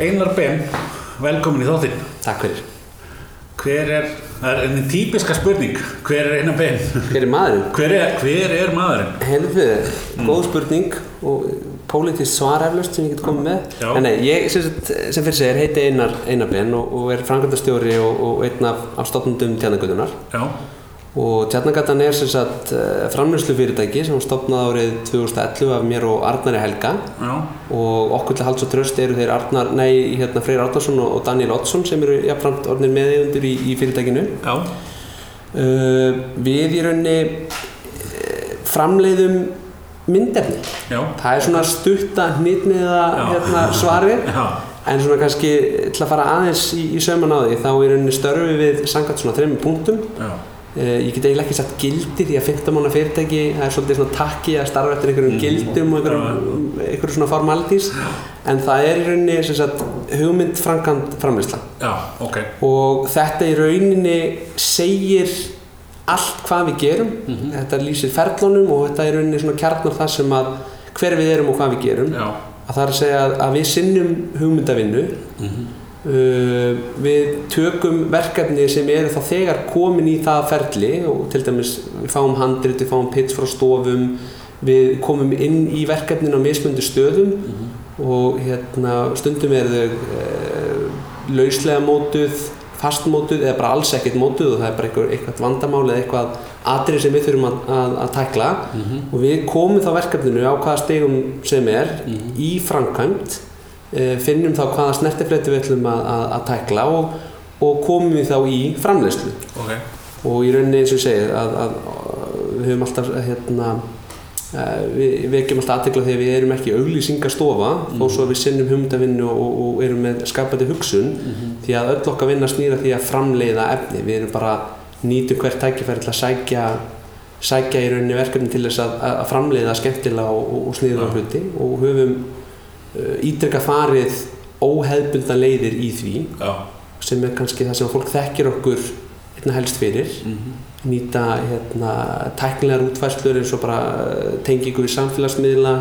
Einar Ben, velkomin í þáttinn. Takk fyrir. Hver er, það er enn típiska spurning, hver er Einar Ben? Hver er maðurinn? Hver er, hver er maðurinn? Helðu, góð spurning og pólitist svar eflaust sem ég get komið með. Já. En nei, ég sem, sem fyrir segir heiti Einar Einar Ben og, og er frangöndastjóri og, og einn af, af stofnundum tjarnagötunar. Já, Og tjarnagatan er sem sagt framlýslu fyrirtæki sem var stopnað árið 2011 af mér og Arnari Helga já, og okkur til hals og tröst eru þeir Arnar, nei, hérna Freyr Arnarsson og Daniel Oddsson sem eru jafnframt orðinir meðeigundur í, í fyrirtækinu. Uh, við í rauninni uh, framleiðum myndefni. já, Það er svona stutta hnitmiða Já. hérna, svarið já, en svona kannski til að fara aðeins í, í sauman á því þá í rauninni störfi við sangat svona þreymur punktum. Uh, ég get eiginlega ekki sagt gildi því að 15 mánu fyrirtæki það er svolítið svona takki að starfa eftir einhverjum gildum og einhverjum, einhverjum svona formalities en það er í rauninni sagt, hugmynd framkant framleysla já, ok, og þetta í rauninni segir allt hvað við gerum. Þetta lýsir ferlunum og þetta í rauninni svona kjarnar það sem að hver við erum og hvað við gerum. Já, að það er að segja að, við sinnum hugmyndavinnu uh, við tökum verkefni sem eru þá þegar komin í það ferli og til dæmis við fáum handrit, við fáum pitch frá stofum við komum inn í verkefnin á mismundu stöðum og hérna stundum er þau uh, lauslega mótuð fastmótuð eða bara alls ekkert mótuð og það er bara eitthvað, eitthvað vandamál eða eitthvað atrið sem við þurfum að, að, að tækla. Og við komum þá verkefninu á hvaða stegum sem er í framkvæmt eh, finnum þá hvaða snertifleiti við ætlum að, að, að tækla og, og komum við þá í framleiðslu. Ok, og í rauninni eins og ég segi að, að, við höfum alltaf hérna Uh, við vekjum alltaf aðtegla þegar við erum ekki auglýsingastofa þó svo að við sinnum hugmyndavinnu og, og erum með skapandi hugsun því að öll okkar vinna snýra því að framleiða efni. Við erum bara nýtum hvert tækifæri til að sækja sækja í rauninni verkefni til þess að, framleiða skemmtilega og, og, sniða hluti. Og höfum uh, ítrekka farið óheðbundan leiðir í því já, sem er kannski það sem fólk þekkir okkur einna helst fyrir. Nýta hérna, tæknilegar útfærslur eins og bara eh, tengingu við samfélagsmiðla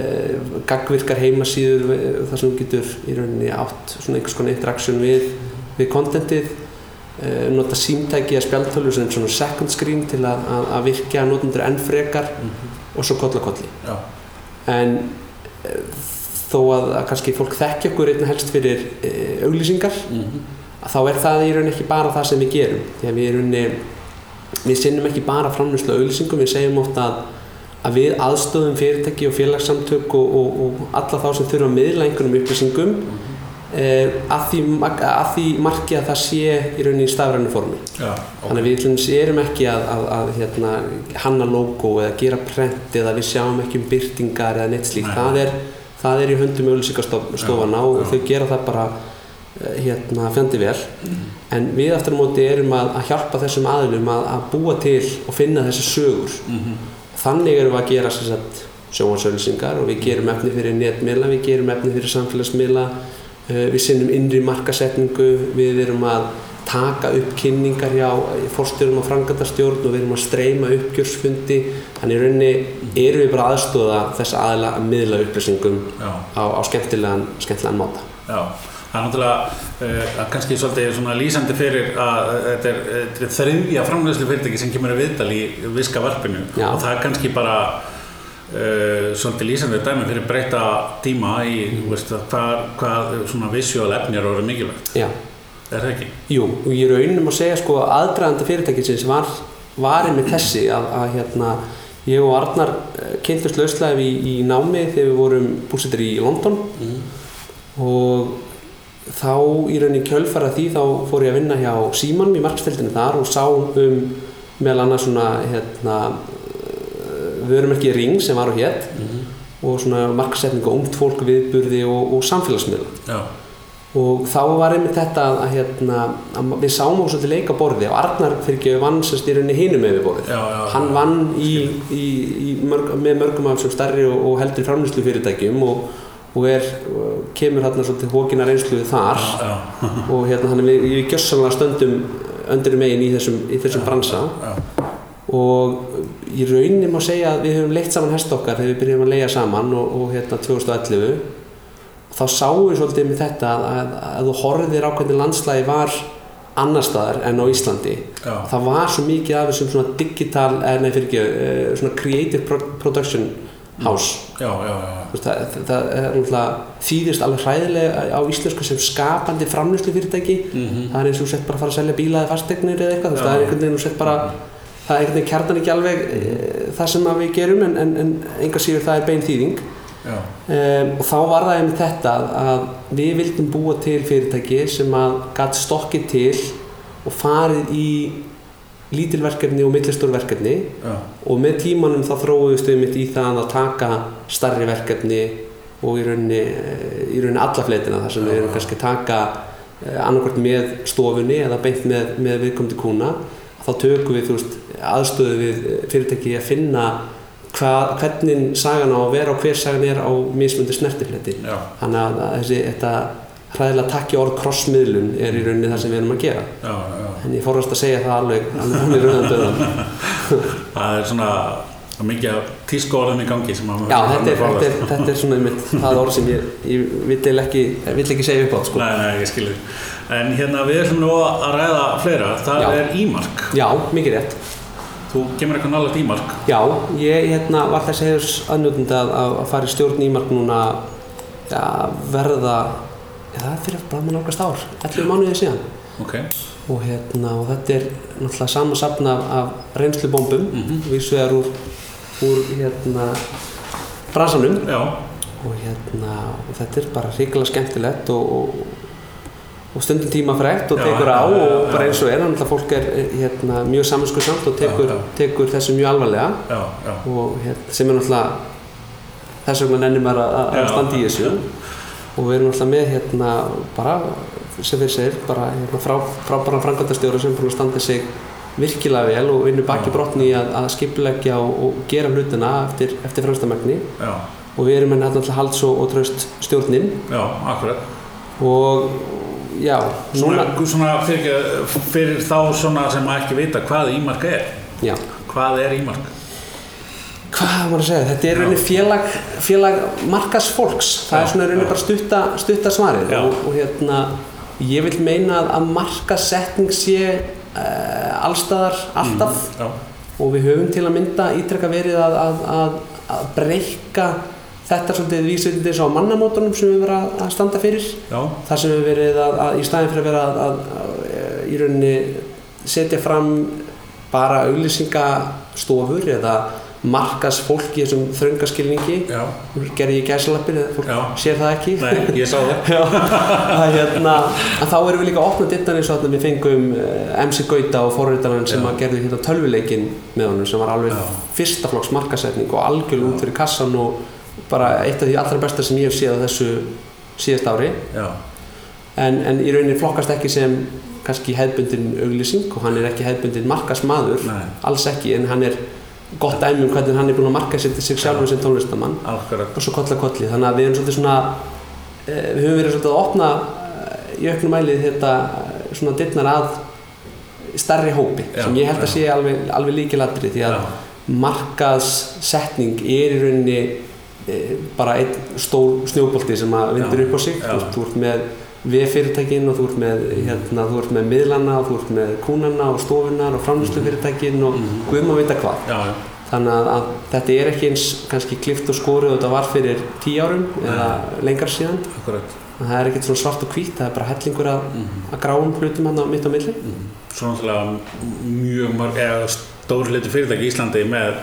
eh, gagvirkar heimasíður eh, þar sem þú getur í rauninni átt svona einhvers konar interaktion við, við kontentið eh, nota símtæki eða spjaltölu sem svona second screen til að, að, að virkja notendur enn frekar og svo kolla kolli. Já, en eh, þó að, að kannski fólk þekki okkur einna helst fyrir e, auglýsingar að þá er það í rauninni ekki bara það sem við gerum. Því að við í rauninni við sinnum ekki bara framlýslu auglýsingum við segjum ofta að, að við aðstöðum fyrirtæki og félagssamtök og, og, og alla þá sem þurfa að miðla einhverjum upplýsingum eh, að, því, að því marki að það sé í rauninni í stafrænu formi. Já, ok, Þannig að við dæmis erum ekki að, að, að hérna, hanna logo eða gera prent eða við sjáum ekki um byrtingar eða neitt slíkt. Það er, það er í höndum auðlýsingastofana Já, og já. þau gera það bara eh, hérna, fjandi vel. En við aftur á móti erum að, að hjálpa þessum aðlum að, að búa til og finna þessi sögur. Þannig erum við að gera sjónvarsauðlýsingar og við gerum efni fyrir netmiðla, við gerum efni fyrir samfélagsmiðla, uh, við sinnum innri markasetningu, við erum að taka upp kynningar hjá fórstjórum og frangatastjórn og við erum að streyma uppgjörsfundi þannig í rauninni erum við bara að aðstóða þessa aðila að miðla upplýsingum á, á skemmtilegan, skemmtilegan máta já. Það er náttúrulega uh, kannski svolítið svona lýsandi fyrir að uh, þetta er, þetta er þriðja framleiðslu fyrirtæki sem kemur að viðtal í viska varpinu Já. og það er kannski bara uh, svolítið lýsandi dæmi fyrir breyta tíma í, þú veist, að hvað, svona visual efni er orðið mikilvægt. Já, Er það ekki? jú, og ég raunum að segja sko að aðdragandi fyrirtækisins var, var einmitt þessi að, að hérna ég og Arnar eh, kynntust lauslega í, í námi þegar við vorum búsettir í London. Og þá í rauninni kjölfara því þá fór ég að vinna hjá Símanum í markstildinu þar og sá um meðal annars svona hérna vörumerki Ring sem var á hétt og svona marksetning og ungt fólk viðburði og, og samfélagsmiðla. Já, og þá var einmitt þetta að, hérna, að við sáum okkur svolítið leika borði og Arnar fyrir ekki vann sem styrunni hinum við borðið. Já, já, hann vann í, í, í mörg, með mörgum af sem stærri og, og heldur framlýslu fyrirtækjum og, og er, kemur hérna svolítið hókina reynsluði þar. Já, og hérna hann er við, við gjössanlega stöndum öndir megin í þessum, í þessum bransa. og í rauninni má segja að við höfum leitt saman hest okkar þegar við byrjum að leia saman og, og hérna 2011 þá sáum við svolítið með þetta að, að, að þú horfðir á hvernig landslægi var annar staðar en á Íslandi. Já. það var svo mikið af þessum svona digital, eh, nei fyrir ekki eh, svona creative pro production house. Já, já, já, það, það er náttúrulega þýðist alveg hræðilega á íslensku sem skapandi framlýslu fyrirtæki Mhm. það er eins og sett bara að fara að selja bíla eða fastegnir eða eitthvað, Já. það er einhvern veginn þú sett bara það er einhvern veginn kjarnan ekki alveg e, það sem við gerum en, en, en enga síður það er bein þýðing um, og þá var það einmitt þetta að, við vildum búa til fyrirtæki sem að gæti stokkið til og farið í lítilverkefni og millistórverkefni og með tímanum þá þróuðust við mitt í það að taka starri verkefni og í rauninni, eh, í rauninni alla fleitina þar sem við erum kannski að taka annarkvært með stofunni eða beint með, með viðkomandi kúna. Þá tökum við veist, aðstöðu við fyrirtæki að finna hva, hvernig sagan á að vera og hver sagan er á mismundi snertifleti þannig að að þessi þetta hræðilega takki orð krossmiðlun er í rauninni það sem við erum að gera já, já. en ég fórast að segja það alveg alveg hún í rauðan döðan Það er svona mikið af tísku orðum í gangi sem að Já, þetta er, þetta, er, þetta er svona einmitt það orð sem ég, ég vill ekki, ekki segja upp á sko. Nei, nei, ég skilur. En hérna við ætlum nú að ræða fleira. Það Já. er ímark. Já, mikið rétt. Þú kemur eitthvað nálega ímark. Já, ég hérna, var þess hefurs aðnjóðnandi að, að að fara í stjórn ímark núna ja, verða, það er fyrir bara með nálgast ár, 11 mánuðið síðan. Ok. Og, hérna, og þetta er náttúrulega sama safn af, af reynslubombum, mm. -hmm. við svegar úr, úr hérna, bransanum. Já, og hérna og þetta er bara hrikalega skemmtilegt og, og, og stundum tímafrekt og Já, tekur já, á já, og bara eins og er þannig að fólk er eh, hérna, mjög saminskuðsamt og tekur, Já, tekur þessu mjög alvarlega. Og hérna, sem er náttúrulega þess vegna nennir maður að, standa í þessu. Og við erum náttúrulega með hérna bara sem við segir bara hérna, frá, frábæran framkvæmdastjóra sem búin að standa sig virkilega vel og vinnur baki brotni að, að skipuleggja og, og gera hlutina eftir, eftir fremstamækni Já, og við erum með náttúrulega halds og, og traust stjórnin. Já, akkurat. Og já, Svona, svona fyrir, fyrir þá svona sem ekki vita hvað ímark er. já, Hvað er ímark? hvað var að segja, þetta er rauninni félag, félag markas fólks, það Já, er svona rauninni bara stutta, stutta svarið. Og, og hérna ég vil meina að, markasetning sé uh, allstaðar alltaf. Já, og við höfum til að mynda ítrekka verið að, að, að, að breyka þetta svolítið vísvitið eins og mannamótunum sem við verið að, standa fyrir. Já, þar sem við verið að, að í staðin fyrir að vera að, að, í rauninni setja fram bara auglýsingastofur eða markas fólk í þessum þröngaskilningi. Já, gerði ég gæsalappir eða fólk Já. sér það ekki? Nei, ég sá það. Já, að hérna, að þá erum við líka að opna dittan eins og að við fengum eh, MC Gauta og forriðarann sem að gerði hérna tölvuleikin með honum sem var alveg Já. fyrsta flokks markasetning og algjörlega út fyrir kassan og bara eitt af því allra besta sem ég hef séð á þessu síðast ári. En, en í rauninni flokkast ekki sem kannski hefðbundin auglýsing og hann er ekki hefðbundin markasmaður Nei. alls ekki en hann er gott dæmi um hvernig hann er búinn að marka sig, sig sjálfur sem tónlistamann og svo koll að kolli. Þannig að við erum svolítið svona e, við höfum verið svolítið að opna e, í auknum mælið þetta eh, svona dittnar að starri hópi Já, sem ég held að já. sé alveg, alveg líkilatri því að markaðssetning er í rauninni bara einn stór snjóbolti sem að vindur upp á sig. já. þú, ert með V-fyrirtækin og þú ert með, hérna, þú ert með miðlana og þú ert með kúnana og stofunar og framlýslufyrirtækin og Mhm. guðum að vita hvað. Já, já, þannig að, að þetta er ekki eins kannski klift og skórið og þetta var fyrir tíu árum eða lengra síðan. Akkurat. það er ekkert svona svart og hvít það er bara hellingur að, að gráum hlutum hann á mitt á milli. Svo náttúrulega mjög mörg, eða stór hluti fyrirtæki í Íslandi með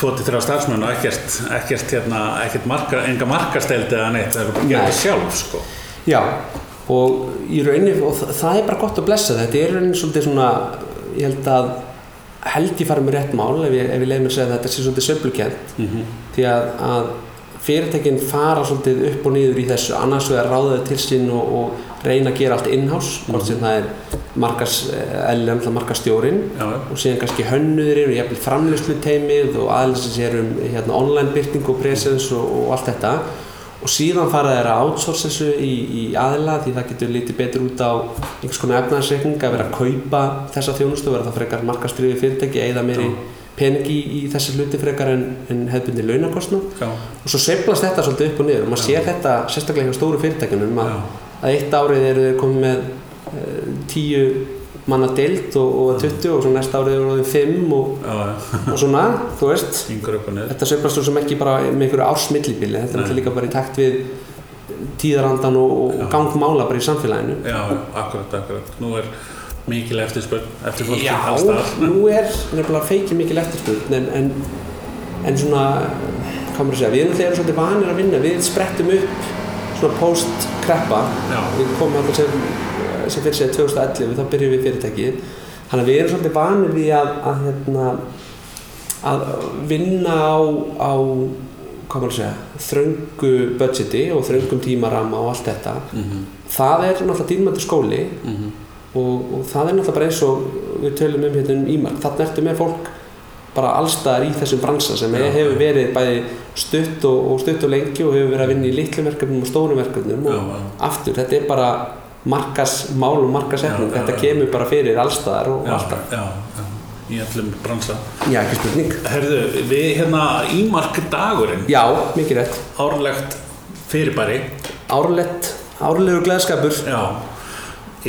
2-3 starfsmenn og ekkert, ekkert, hérna, ekkert marka, enga markasteldi eða neitt, það er bara að gera það sjálf, sko. já og í rauninni og það, það er bara gott að blessa þetta. Er í rauninni svolítið svona ég held að held ég farið með rétt mál ef ég, ég leið mér að segja að þetta sé svolítið söflukent Mm því að, að fyrirtækinn fara svolítið upp og niður í þessu. Annars vegar ráða þau til sín og, og reyna að gera allt in-house hvort sem það er markas, eðlilega markastjórin já, og síðan kannski hönnuðurinn og jafnvel framlýslu teimið og aðeins sem sér um hérna, online byrting og presence og, og allt þetta. Og síðan fara þeir að outsource þessu í, í aðila því það getur litið betur út á einhvers konar efnaðarsreikning að vera að kaupa þessa þjónustu, vera það frekar markastriði fyrirtæki eða meiri, pening í, í þessi hluti frekar en, en hefðbundi launakostnað. Já, og svo sveiflast þetta svolítið upp og niður og maður sér þetta sérstaklega hjá stóru fyrirtækjunum að, að eitt árið eru þeir komið með uh, tíu manna deild og, og 20 og svo næsta árið eru þeir fimm og, já, já, og svona, þú veist þetta sveiflast svo sem ekki bara með einhverju ársmillibili þetta er náttúrulega líka bara í takt við tíðarandan og, og Já. gangmála bara í samfélaginu Já, já, akkurat, akkurat. Nú er mikil eftirspurn eftir fólki Já, alls staðar. nú er nefnilega feikið mikil eftirspurn en, en, en svona, hvað maður að segja, við erum þegar svolítið vanir að vinna, við sprettum upp svona post-kreppa, við komum alltaf sem, sem fyrir sig 2011, þá byrjum við fyrirtækið, þannig að við erum svolítið vanir við að, að, hérna, að vinna á, á segja, þröngu budgeti og þröngum tímarama og allt þetta. Mhm, Það er náttúrulega dýrmæntur skóli mhm. og, og það er náttúrulega bara eins og við tölum um hérna um ímark þannig ertu með fólk bara allstaðar í þessum bransa sem Já. hefur verið bæði stutt og, og stutt og lengi og hefur verið að vinna í litlum verkefnum og stórum verkefnum og Já, já. aftur, þetta er bara markasmál og já, þetta kemur bara fyrir allstaðar og alltaf. í öllum bransa. Já, ekki spurning. Herðu, við hérna ímark dagurinn, Já, mikið rétt. Árlegt fyrirbæri, Árlegt, árlegur gleðskapur. Já,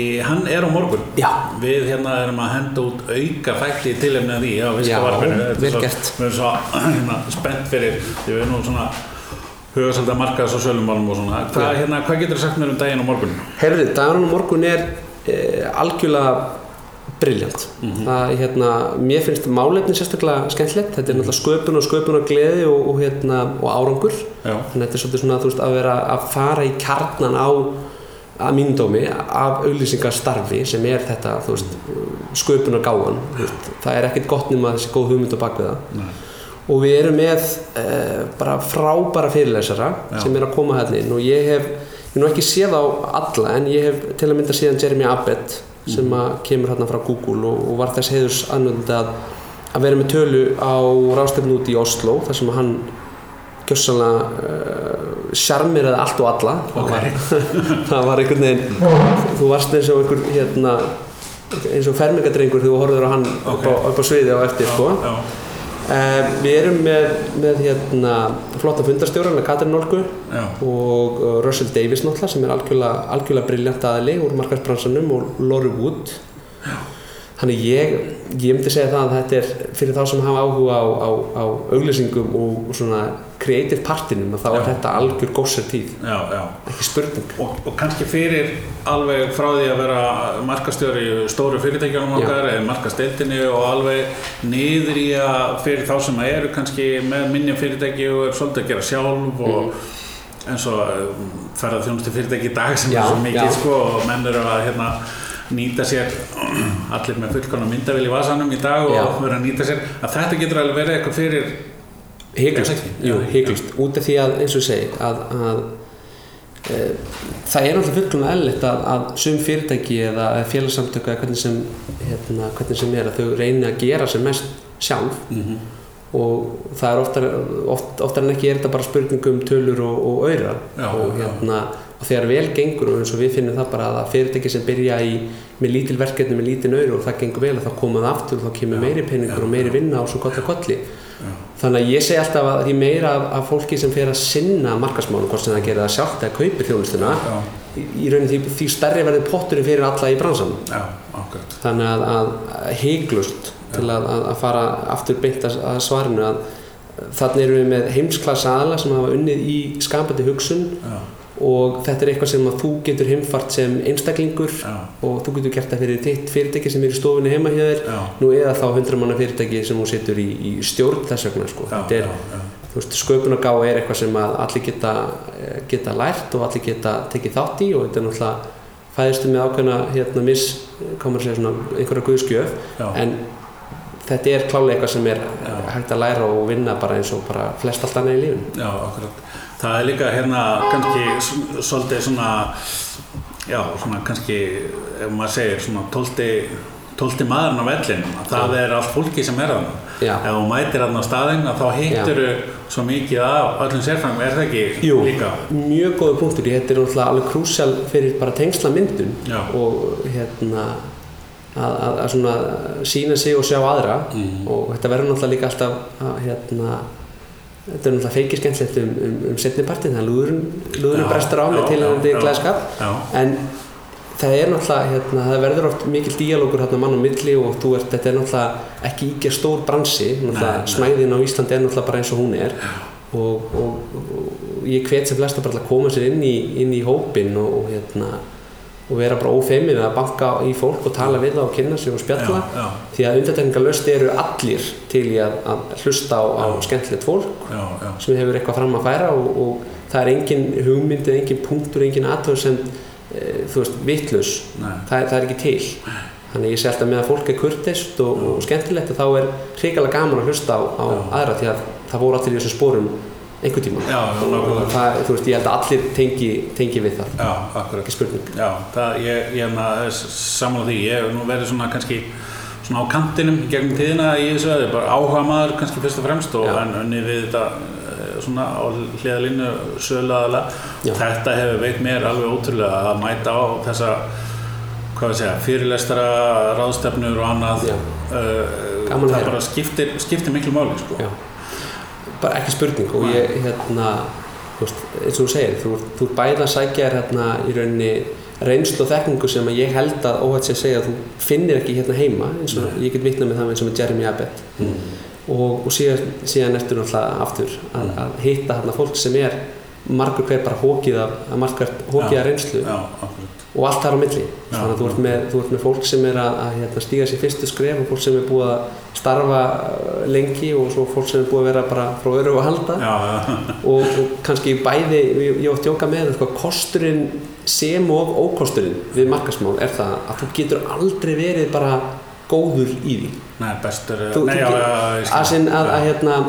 í, hann er á morgun. Já, Við hérna erum að henda út auka þætti í tilefni að því á Já, fyrsta varpinu. Þetta vel svo- gert. Við erum svo hérna, spennt fyrir, við erum nú svona hugasalda markaðs og sölumálum og svona. Hvað, Já. hérna, hvað getur þú sagt mér um daginn á morgun? Herðu, dagurinn á morgun er eh, algjörlega briljant. Það, hérna, mér finnst málefni sérstaklega skemmtilegt. Þetta er náttúrulega sköpun og sköpun og gleði og, og, hérna, og árangur. Já, Þannig að þetta er svolítið svona veist, að vera að fara í kjarnan á að mínum dómi af auglýsingastarfi sem er þetta veist, sköpun og gáan. veist. Það er ekkert gott nema þessi góð hugmynd á bakvið það nei, og við erum með uh, bara frábæra fyrirlesara Já. sem er að koma hérna inn og ég hef, ég hef nú ekki séð á alla en ég hef til að mynda síðan Jeremy Abbott sem að kemur hérna frá Google og, og var þess heiðurs annönd að, að vera með tölu á rástefnu út í Oslo þar sem hann gjössanlega uh, sjarmiraði allt og alla. Ok. það, var, einhvern veginn þú varst eins og einhver hérna, eins og fermingadrengur þegar þú horfður á hann upp, á, upp á sviði á eftir sko. já, Uh, við erum með, með hérna, flotta fundarstjóra með Katrin já, og uh, Russell Davis náttúrulega sem er algjörlega, algjörlega briljant aðli úr markarsbransanum og Lori Wood. Þannig ég, ég myndi segja það að þetta er fyrir þá sem hafa áhuga á, á, á auglýsingum og svona creative partinum að þá er þetta algjör góðsartíð, já, já. ekki spurning. Og, og kannski fyrir alveg frá því að vera markastjóri í stóru fyrirtækjanum Já. okkar eða markasteildinni og alveg niður í að fyrir þá sem að eru kannski með minni fyrirtæki og er svolítið að gera sjálf og eins og ferða þjónustu fyrirtæki í dag sem Já, er svo mikið sko og menn eru að hérna nýta sér allir með fullkona myndavél í vasanum í dag og vera að nýta sér að þetta getur alveg verið eitthvað fyrir Hygglust, Já, jú, já. hygglust, út af því að eins og ég segi að, að e, það er náttúrulega fullkomlega eðlilegt að, að sum fyrirtæki eða félagsamtöku eða hvernig sem, hérna, hvernig sem er að þau reyni að gera sem mest sjálf. Mm og það er oftar, oft, oftar en ekki er þetta bara spurning um tölur og, og Já, og, já. hérna, og þegar vel gengur og eins og við finnum það bara að fyrirtæki sem byrja í, með lítil verkefni með lítil auðra og það gengur vel að þá koma það aftur og þá kemur meiri peningur og meiri vinna og svo gott að kolli þannig að ég segi alltaf að því meira af, af fólki sem fer að sinna markasmálum hvort sem það gerir það sjálft eða kaupir þjónustuna Já, í, rauninni því, því stærri verður potturinn fyrir alla í bransan já, ákveð þannig að, að, heiglust til að, að, að fara aftur beint að, að svarinu að þannig erum við með heimsklassa aðla sem hafa unnið í skapandi hugsun. Já, og þetta er eitthvað sem að þú getur heimfart sem einstaklingur já, og þú getur gert það fyrir þitt fyrirtæki sem er í stofunni heima hjá þér. Nú eða þá 100 manna fyrirtæki sem þú setur í, í stjórn þess vegna sko. þetta er, já, þú veist, sköpunagá er eitthvað sem að allir geta, eh, geta lært og allir geta tekið þátt í og þetta er náttúrulega fæðistu með ákveðna hérna miss, komur að segja svona einhverja guðskjöf en þetta er klálega eitthvað sem er Já. hægt að læra og vinna bara eins og bara flest allt annað í lífun. Það er líka hérna kannski svolítið svona, já, svona kannski, ef maður segir, svona tólti, tólti maðurinn á vellinum, að það er allt fólki sem er þarna. Ef þú mætir þarna á staðinn, að þá hittur svo mikið af öllum sérfræðum, er það ekki Jú. líka? mjög góður punktur, þetta er náttúrulega alveg krúsjál fyrir bara tengsla myndun Já. og hérna að, að, að svona sína sig og sjá aðra Mhm. og þetta verður náttúrulega líka alltaf að hérna þetta er náttúrulega feikir skemmtilegt um, um, um setnipartin þannig að lúðurinn, lúðurinn brestur á með tilhengandi glæðskap en það er náttúrulega hérna, það verður oft mikil díalógur hérna mann á milli og þú ert, þetta er náttúrulega ekki íkja stór bransi náttúrulega smæðin á Íslandi er náttúrulega bara eins og hún er. Og, og, og ég hvet sem flesta bara að koma sér inn í, inn í hópin og, og hérna og vera bara ófeimið að banka í fólk og tala við það og kynna sig og spjalla. Já, já, því að undartekningalöst eru allir til í að, að hlusta á, á skemmtilegt fólk já, sem hefur eitthvað fram að færa og, og það er engin hugmyndi, engin punktur, engin aðtöð sem e, þú veist, vitlaus. Nei. það, það er ekki til. Þannig ég sé alltaf með að fólk er kurteist og, og skemmtilegt og þá er hrikalega gaman að hlusta á, á aðra því að það voru allir í þessum spórum einhvern tíma. Já, já, og það, þú veist, ég held að allir tengi, tengi við það, Já, akkurat. Já, það, ég, ég hérna, samanlega því, ég hef nú verið svona kannski svona á kantinum gegnum tíðina í þessu veði, bara áhuga maður kannski fyrst og fremst og unni við þetta eh, svona á hliðalínu sögulega þetta hefur veit mér alveg ótrúlega að mæta á þessa hvað við segja, fyrirlestara ráðstefnur og annað. Uh, það bara skiptir, skiptir miklu máli sko. Já. Bara ekki spurning og ég hérna þú veist, eins og þú segir, þú, þú ert bæði að sækja þér hérna í rauninni reynslu og þekkingu sem að ég held að óhætt sé að segja að þú finnir ekki hérna heima eins og ég get vitnað með það eins og með Jeremy Abbott. Mm. og, og síðan, síðan ertu náttúrulega aftur að, að hitta hérna fólk sem er margur hver bara hókið af, að margur hókið af reynslu. Já, og allt þar á milli. Já. þannig að þú ert með, þú ert með fólk sem er að, að hérna, stíga sér fyrstu skref og fólk sem er búið að starfa uh, lengi og svo fólk sem er búið að vera bara frá öru og halda. Já, já, og, og kannski bæði, ég, átt jóka með sko, kosturinn sem og ókosturinn við markasmál er það að þú getur aldrei verið bara góður í því. Nei, bestur þú, Nei, já, já, ég skil. að, að hérna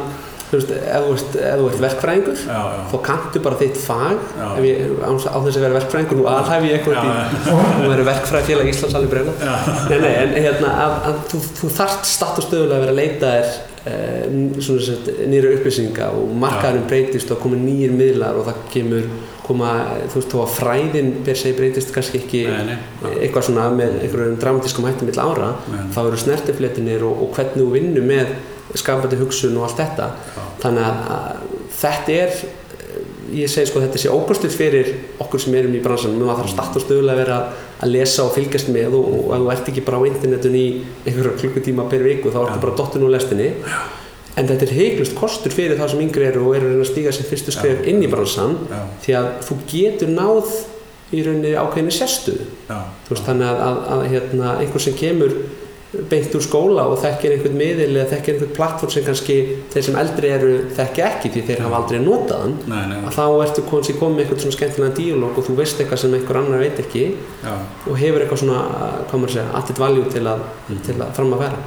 þú veist, ef þú ert, þú verkfræðingur Já, já þá kanntu bara þitt fag ég, á, þess að vera verkfræðingur nú alhæf ég eitthvað Já, í og verið verkfræðfélag Íslands alveg breyna Já. nei, nei, en hérna að, að þú, þú þarft statt og stöðulega að vera að leita þér eh, svona sett nýra upplýsinga og markaðurinn breytist og koma nýjir miðlar og það kemur koma, þú veist, þó að fræðin per se breytist kannski ekki Nei, nei. eitthvað svona með einhverjum dramatískum hættum mill ára, Nei. þá eru snertifletinir og, og hvernig þú vinnur með skapandi hugsun og allt þetta. Já. þannig að, að þetta er ég segi sko þetta sé ókostur fyrir okkur sem erum í bransanum, við þarf að starta og stöðulega að vera að lesa og fylgjast með og, og ef þú ert ekki bara á internetun í einhverja klukkutíma per viku þá ertu bara dottun úr lestinni. En þetta er heiklust kostur fyrir þá sem yngri eru og eru að stíga sér fyrstu skref inn í bransan Já, því að þú getur náð í rauninni ákveðinni veist, þannig að, að, að hérna, einhver sem kemur beint úr skóla og þekkir einhvern miðil eða þekkir einhvern plattform sem kannski þeir sem eldri eru þekki ekki því þeir hafa aldrei notað hann. Nei, nei, að þá ertu komið með eitthvað svona skemmtilega díalóg og þú veist eitthvað sem einhver annar veit ekki já. og hefur eitthvað svona, added value til að, til að fram að vera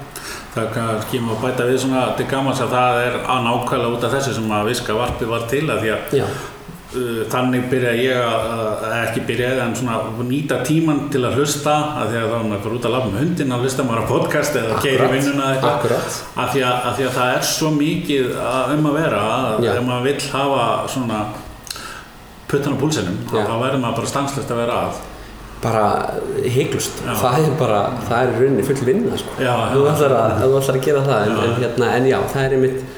Það kannski má bæta við svona til gamans að það er að nákvæmlega út af þessu sem að viska varpi var til að því að Já, þannig byrja ég að, að ekki byrja en svona nýta tíman til að hlusta að því að þá er maður bara út að lafa með hundin að hlusta maður á podcast eða Akkurat, vinnuna eitthvað. að því að, að því að það er svo mikið að, um að vera að ef maður vill hafa svona puttan á púlsinum þá verður maður bara stanslist að vera að. Bara heiklust, það er bara það er rauninni full vinna sko. Já, þú ætlar að, að gera það en, en, hérna, en já, það er einmitt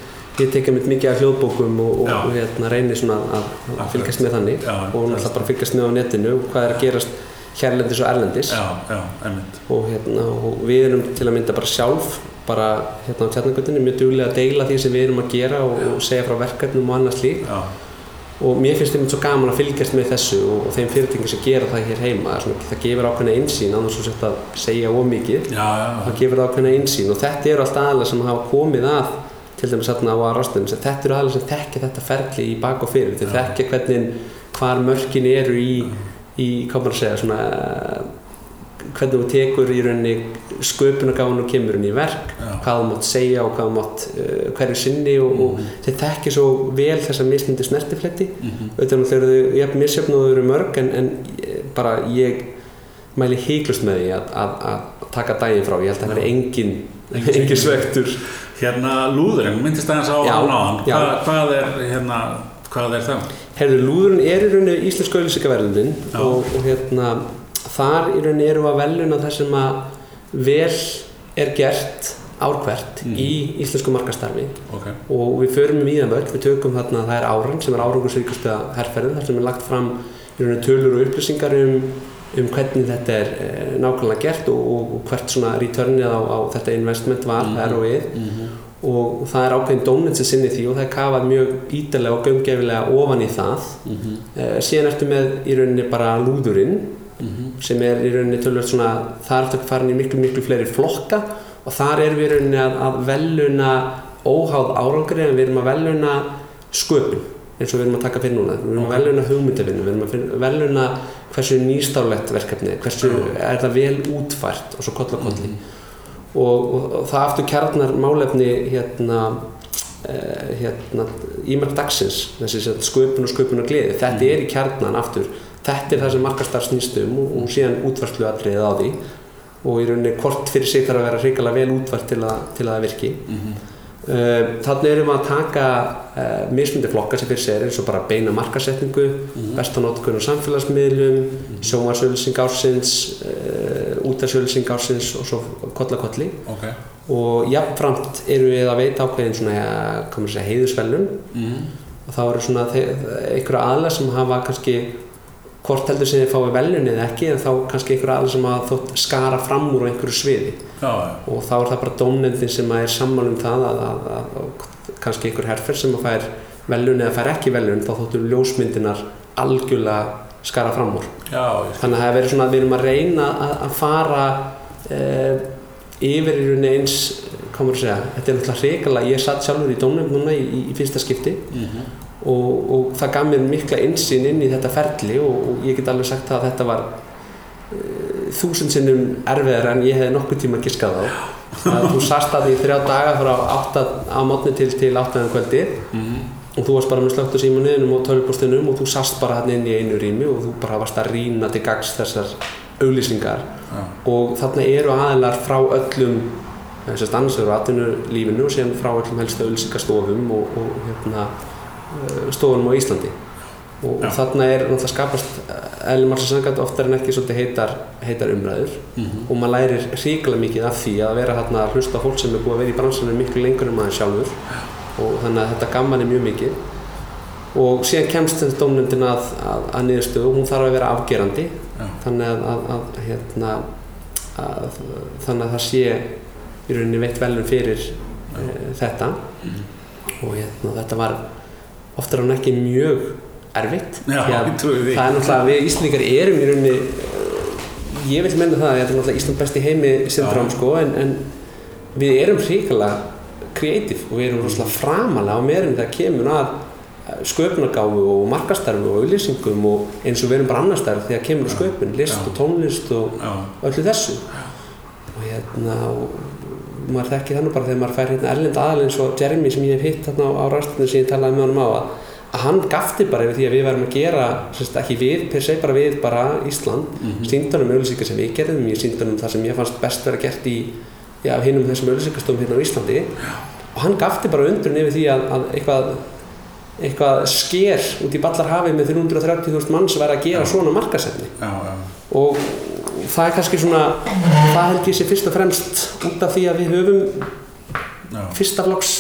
ég tek einmitt mikið af hljóðbókum og, og, og hérna, reynir svona að, að fylgjast með þannig Já, og náttúrulega bara fylgjast með á netinu og hvað er að gerast hérlendis og erlendis. Já, já, og, hérna, og við erum til að mynda bara sjálf bara hérna á tjarnagötunni mjög duglega að deila því sem við erum að gera og, segja frá verkefnum og annað slík já, og mér finnst einmitt svo gaman að fylgjast með þessu og, þeim fyrirtækjum sem gera það hér heima. Svona, það gefur ákveðna einsýn annars svo sett að segja ómikið já, já, það gefur ákveðna einsýn og þetta eru allt aðalega sem hafa komið að til dæmis þarna á aðrástunum þetta eru aðalega sem þekkja þetta ferli í bak og fyrir þeir þekkja hvernig hvar mörkin eru í, í hvað maður að segja svona hvernig þú tekur í rauninni sköpunargáðan og kemur inn í verk Já. hvað þú mátt segja og hvað þú mátt uh, hverju sinni og, Mhm. og þeir þekkja svo vel þessa mismundi snertifletti. Mhm, auðvitað þegar þau jafn misjöfn og þau eru mörg en, en ég- bara ég mæli híklust með því að, að, að taka daginn frá, ég held að það engin Engin- engin svektur Hérna lúðurinn, myndist aðeins á hann. Hva, hvað er hérna, hvað er það? Herðu, lúðurinn er í rauninni íslensku auðlýsingaverðundin Já. og, og hérna þar í rauninni erum við að veluna það sem að vel er gert árkvert Mhm. í íslensku markastarfi ok, og við förum í það öll, við tökum þarna það er áran sem er árangursvíkustu herrferðin þar sem er lagt fram í rauninni tölur og upplýsingar um, um hvernig þetta er e, nákvæmlega gert og, og, hvert svona returnið á, á þetta investment var, Mhm. það er og við mhm, og það er ákveðin dónend sem sinni því og það er kafað mjög ítalega og gömgefilega ofan í það. Mhm, e, síðan ertu með í rauninni bara lúðurinn mhm, sem er í rauninni tölvöld svona það ertu farin í miklu miklu fleiri flokka. Og þar erum við í rauninni að, að veluna óháð árangri en við erum að veluna sköpun eins og við erum að taka fyrir núna. Við erum að veluna hugmyndavinnu, við erum að veluna hversu nýstálegt verkefni hversu er það vel útfært og svo koll og kolli. Og, og, og það aftur kjarnar málefni hérna uh, hérna ímörg dagsins þessi sköpun og sköpun og gleði. Þetta er í kjarnan aftur. Þetta er það sem markastar snýst um og, og síðan útvarslu atriðið á því. Og í rauninni hvort fyrir sig þarf að vera hrikalega vel útvart til, að- til að það virki. Mhm, uh, þannig erum við að taka uh, mismundi flokka sem fyrir sér eins og bara beina markasetningu mhm, bestanótkun og samfélagsmiðlum sjómarsölsing ársins uh, útarsölsing ársins og svo kollakolli ok, og jafnframt eru við að veita ákveðin svona, ja, heiðusvelun mhm, og þá eru svona einhverja aðla sem hafa kannski hvort heldur sem þið fái velun eða ekki en þá kannski einhverja aðla sem hafa þótt skara fram úr á einhverju sviði. Já, og þá er það bara dómnefndin sem er saman um það að, að, að, kannski einhver herfer sem að fær velun eða fær ekki velun þá þóttu ljósmyndinar algjörlega skara fram úr. Já, þannig að það verið svona að við erum að reyna að, að fara uh, yfir í rauninni eins hvað maður að segja, þetta er náttúrulega hrikalega ég satt sjálfur í dómnefnd núna í, í, í fyrsta skipti Mhm, og, og það gaf mér mikla insýn inn í þetta ferli og, og ég get alveg sagt að þetta var uh, þúsund sinnum erfiðar en ég hefði nokkuð tíma giskað á. Þú sast að því þrjá daga frá 8 á mótni til, til 8 um kvöldi mhm, og þú varst bara með slögt á símanuðinum og tölvbústunum og þú sast bara hann inn í einu rými og þú bara varst að rýna til gags þessar auglýsingar. Já, og þarna eru aðilar frá öllum þessast annars eru atvinnulífinu og síðan frá öllum helstu auglýsingastofum og, og hérna, eh, stofunum á Íslandi. Og, og þarna er náttúrulega skapast eðlum alls að sangað oftar en ekki svolítið heitar, heitar umræður. Mhm, og maður lærir hrikalega mikið af því að vera hérna að hlusta fólk sem er búið að vera í bransinu miklu lengur en maður sjálfur og þannig að þetta gamman er mjög mikið. Og síðan kemst þetta dómnefndin að, að, að niðurstöðu og hún þarf að vera afgerandi. Já, þannig að, að, að, hérna, að þannig að það sé í rauninni veitt velum fyrir e, þetta. Mhm. og hérna, þetta var oftar en ekki mjög erfitt. Já, það er náttúrulega við Íslandingar erum í rauninni eh, ég vil menna það að þetta er náttúrulega Ísland besti heimi syndrom Já. sko en, en við erum hrikalega kreatív og við erum rosalega framalega á meirinn þegar kemur að sköpunargáfu og markastarfi og auðlýsingum og eins og við erum bara annar starf þegar kemur að sköpun, list Já. og tónlist og já, öllu þessu og hérna og maður þekki þannig bara þegar maður fær hérna erlend aðal eins og Jeremy sem ég hef hitt hérna á, rastinu sem ég talaði með honum á að, að hann gafti bara yfir því að við værum að gera sérst, ekki við, per se bara við bara Ísland, mm. -hmm. síndunum auðlýsingar sem við gerðum, ég síndunum það sem ég fannst best vera gert í já, hinum þessum auðlýsingarstofum hérna á Íslandi. Og hann gafti bara undrun yfir því að, að eitthvað eitthvað sker út í ballarhafi með 330.000 manns væri að gera Já. svona já, og það er kannski svona það held ég sé fyrst og fremst út af því að við höfum já, fyrsta flokks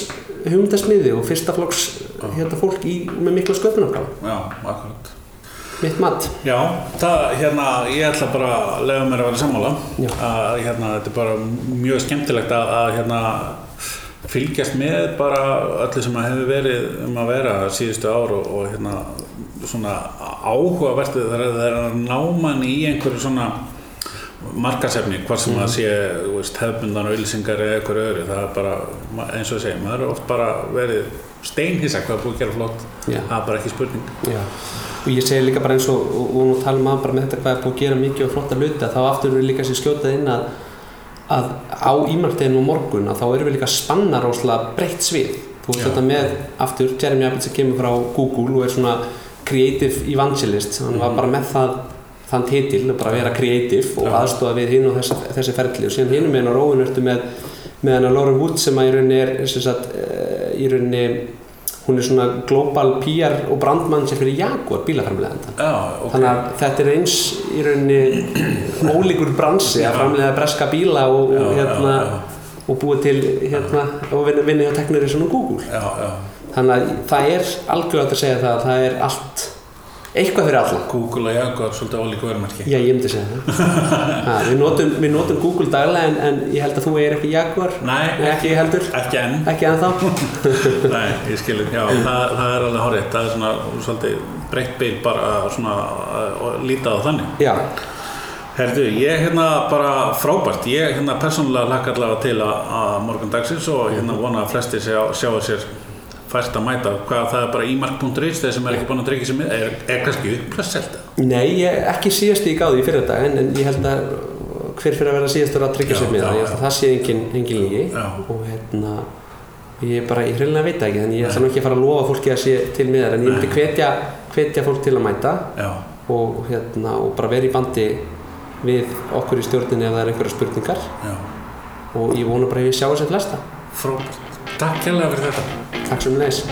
hugmyndasmiði og fyrsta flokks hérna, fólk í, með mikla sköpunargáð já, akkurat mitt mat. Já, það, hérna, ég ætla bara að lega mér að vera sammála. Að hérna, þetta er bara mjög skemmtilegt að, að hérna, fylgjast með bara öllu sem að hefur verið um að vera síðustu ár og, og hérna, svona áhugavert þegar það er að ná mann í einhverju svona markasefni, hvað sem að sé þú veist, hefbundan auðlýsingar eða einhverju öðru. Það er bara, eins og ég segi, maður er oft bara verið steinhissa hvað búið að gera flott. Já. það er bara ekki spurning. Já. Og ég segi líka bara eins og og, nú talum maður bara með þetta hvað er búið að gera mikið og flotta hluti að þá aftur við líka sér skjótað inn að, að á ímarteginu og morgun að þá erum við líka að spanna róslega breytt svið. Þú veist þetta með aftur Jeremy Abbott sem kemur frá Google og er svona creative evangelist. Hann var Mhm. bara með það þann titil að bara vera creative og aðstofa við hinn og þessi, þessi ferli. Og síðan hinum með hennar róin ertu með með hennar Lauren Wood sem að í rauninni er sem sagt, eh, í rauninni hún er svona global PR og brandmann sem fyrir Jaguar bílaframleðandan Já, ok. þannig að þetta er eins í rauninni ólíkur bransi að framlega breska bíla og, og Já, hérna já, já. og búið til hérna og vinna hjá Technoration og Google. Þannig að það er algjörlega að segja það að það er allt eitthvað fyrir alla. Google og Jaguar, svolítið ólíku verðmerki. Já, ég myndi segja það. Við, notum, við notum Google daglega en, en ég held að þú er ekki Jaguar. Nei, ekki heldur, Ekki enn. ekki ennþá. Nei, ég skilur, já, það, það er alveg horrið. Það er svona svolítið breytt bíl bara svona að líta á þannig. Já, Herðu, ég hérna bara frábært, ég hérna persónulega hlakka allavega til að, að morgun dagsins og hérna vona að flesti sjá, sjáu sér fært að mæta, hvað það er bara ímark.is þeir sem er ekki búin að sér með, er, er kannski upplösselt nei, ég, ekki síðast í gáði í fyrir dag en, en ég held að hver fyrir að vera síðastur að já, það, ég að það sé engin, engin lígi og hérna ég bara, ég hreinlega veit ekki þannig ég ætla nú ekki að fara að lofa fólki að sé til með það en ég myndi hvetja, hvetja fólk til að mæta og, hérna, og bara vera í bandi við okkur í stjórninni ef það er einhverja spurningar. Já, og ég vona bara að ég sjá þessi flesta. Frábært. Takk kærlega fyrir þetta. Takk sem leis